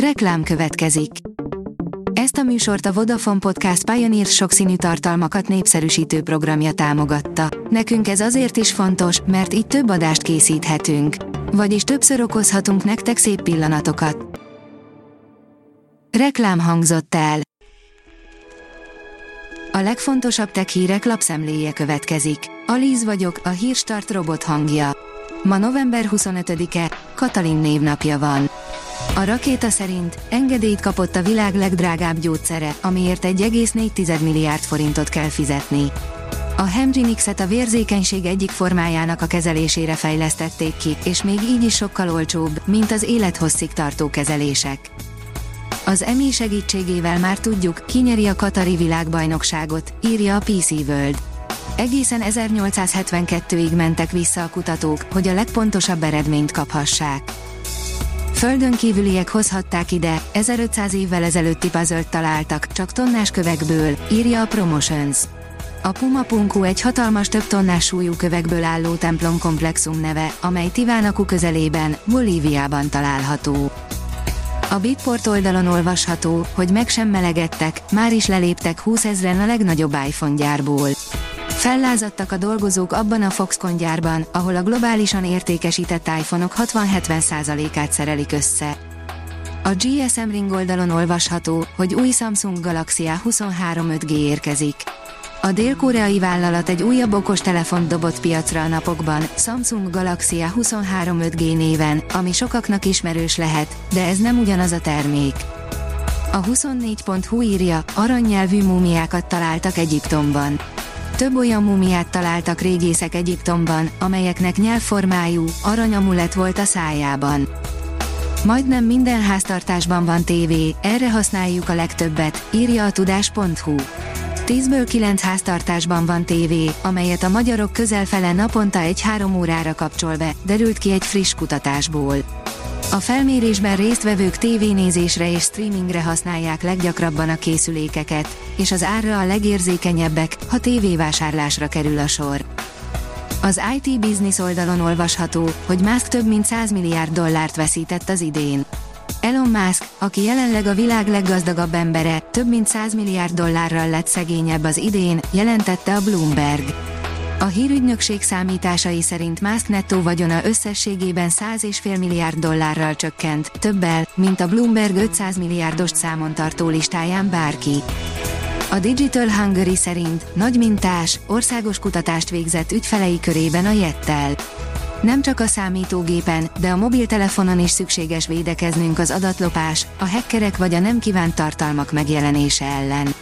Reklám következik. Ezt a műsort a Vodafone Podcast Pioneer sokszínű tartalmakat népszerűsítő programja támogatta. Nekünk ez azért is fontos, mert így több adást készíthetünk. Vagyis többször okozhatunk nektek szép pillanatokat. Reklám hangzott el. A legfontosabb tech hírek lapszemléje következik. Alíz vagyok, a hírstart robot hangja. Ma november 25-e, Katalin névnapja van. A rakéta szerint engedélyt kapott a világ legdrágább gyógyszere, amiért 1,4 milliárd forintot kell fizetni. A Hemgenix-et a vérzékenység egyik formájának a kezelésére fejlesztették ki, és még így is sokkal olcsóbb, mint az élethosszig tartó kezelések. Az EMI segítségével már tudjuk, ki nyeri a Katari világbajnokságot, írja a PC World. Egészen 1872-ig mentek vissza a kutatók, hogy a legpontosabb eredményt kaphassák. Földön kívüliek hozhatták ide, 1500 évvel ezelőtti puzzle találtak, csak tonnás kövekből, írja a Promotions. A Puma Punku egy hatalmas több tonnás súlyú kövekből álló templom komplexum neve, amely Tivánaku közelében, Bolíviában található. A Bitport oldalon olvasható, hogy meg sem melegedtek, már is leléptek 20 ezren a legnagyobb iPhone gyárból. Fellázadtak a dolgozók abban a Foxconn gyárban, ahol a globálisan értékesített iPhone-ok 60-70%-át szerelik össze. A GSM Ring oldalon olvasható, hogy új Samsung Galaxy A23 5G érkezik. A dél-koreai vállalat egy újabb okos telefont dobott piacra a napokban, Samsung Galaxy A23 5G néven, ami sokaknak ismerős lehet, de ez nem ugyanaz a termék. A 24.hu írja, aranynyelvű múmiákat találtak Egyiptomban. Több olyan mumiát találtak régészek Egyiptomban, amelyeknek nyelvformájú, aranyamulet volt a szájában. Majdnem minden háztartásban van tévé, erre használjuk a legtöbbet, írja a tudás.hu. 10-ből 9 háztartásban van tévé, amelyet a magyarok közel fele naponta egy-három órára kapcsol be, derült ki egy friss kutatásból. A felmérésben résztvevők tévénézésre és streamingre használják leggyakrabban a készülékeket, és az árra a legérzékenyebbek, ha tévévásárlásra kerül a sor. Az IT Business oldalon olvasható, hogy Musk több mint 100 milliárd dollárt veszített az idén. Elon Musk, aki jelenleg a világ leggazdagabb embere, több mint 100 milliárd dollárral lett szegényebb az idén, jelentette a Bloomberg. A hírügynökség számításai szerint Musk nettó vagyona összességében 100,5 milliárd dollárral csökkent, többel, mint a Bloomberg 500 milliárdos számon tartó listáján bárki. A Digital Hungary szerint nagy mintás, országos kutatást végzett ügyfelei körében a Jettel. Nem csak a számítógépen, de a mobiltelefonon is szükséges védekeznünk az adatlopás, a hackerek vagy a nem kívánt tartalmak megjelenése ellen.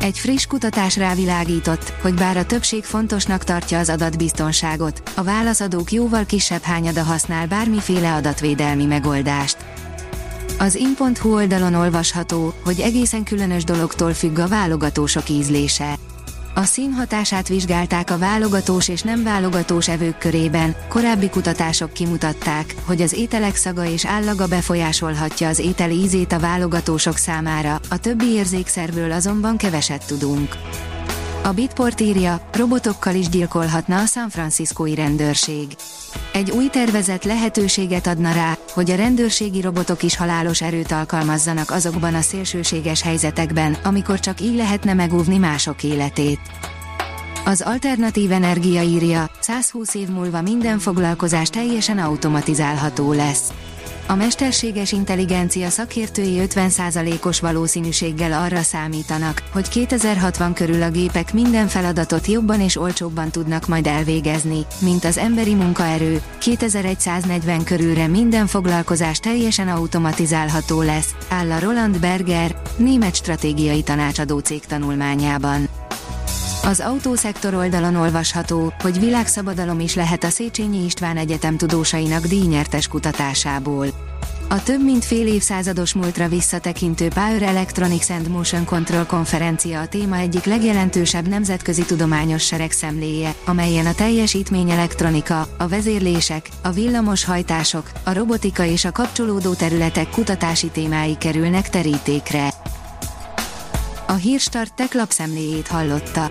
Egy friss kutatás rávilágított, hogy bár a többség fontosnak tartja az adatbiztonságot, a válaszadók jóval kisebb hányada használ bármiféle adatvédelmi megoldást. Az in.hu oldalon olvasható, hogy egészen különös dologtól függ a válogatósok ízlése. A szín hatását vizsgálták a válogatós és nem válogatós evők körében, korábbi kutatások kimutatták, hogy az ételek szaga és állaga befolyásolhatja az étel ízét a válogatósok számára, a többi érzékszervről azonban keveset tudunk. A Bitport írja, robotokkal is gyilkolhatna a San Franciscói rendőrség. Egy új tervezet lehetőséget adna rá, hogy a rendőrségi robotok is halálos erőt alkalmazzanak azokban a szélsőséges helyzetekben, amikor csak így lehetne megóvni mások életét. Az alternatív energia írja, 120 év múlva minden foglalkozás teljesen automatizálható lesz. A mesterséges intelligencia szakértői 50%-os valószínűséggel arra számítanak, hogy 2060 körül a gépek minden feladatot jobban és olcsóbban tudnak majd elvégezni, mint az emberi munkaerő, 2140 körülre minden foglalkozás teljesen automatizálható lesz, áll a Roland Berger, német stratégiai tanácsadó cég tanulmányában. Az autószektor oldalon olvasható, hogy világszabadalom is lehet a Széchenyi István Egyetem tudósainak díjnyertes kutatásából. A több mint fél évszázados múltra visszatekintő Power Electronics and Motion Control konferencia a téma egyik legjelentősebb nemzetközi tudományos seregszemléje, amelyen a teljesítmény elektronika, a vezérlések, a villamos hajtások, a robotika és a kapcsolódó területek kutatási témái kerülnek terítékre. A hírstart tech lapszemléjét hallotta.